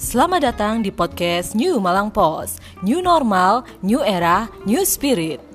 Selamat datang di podcast New Malang Post. New normal, new era, new spirit.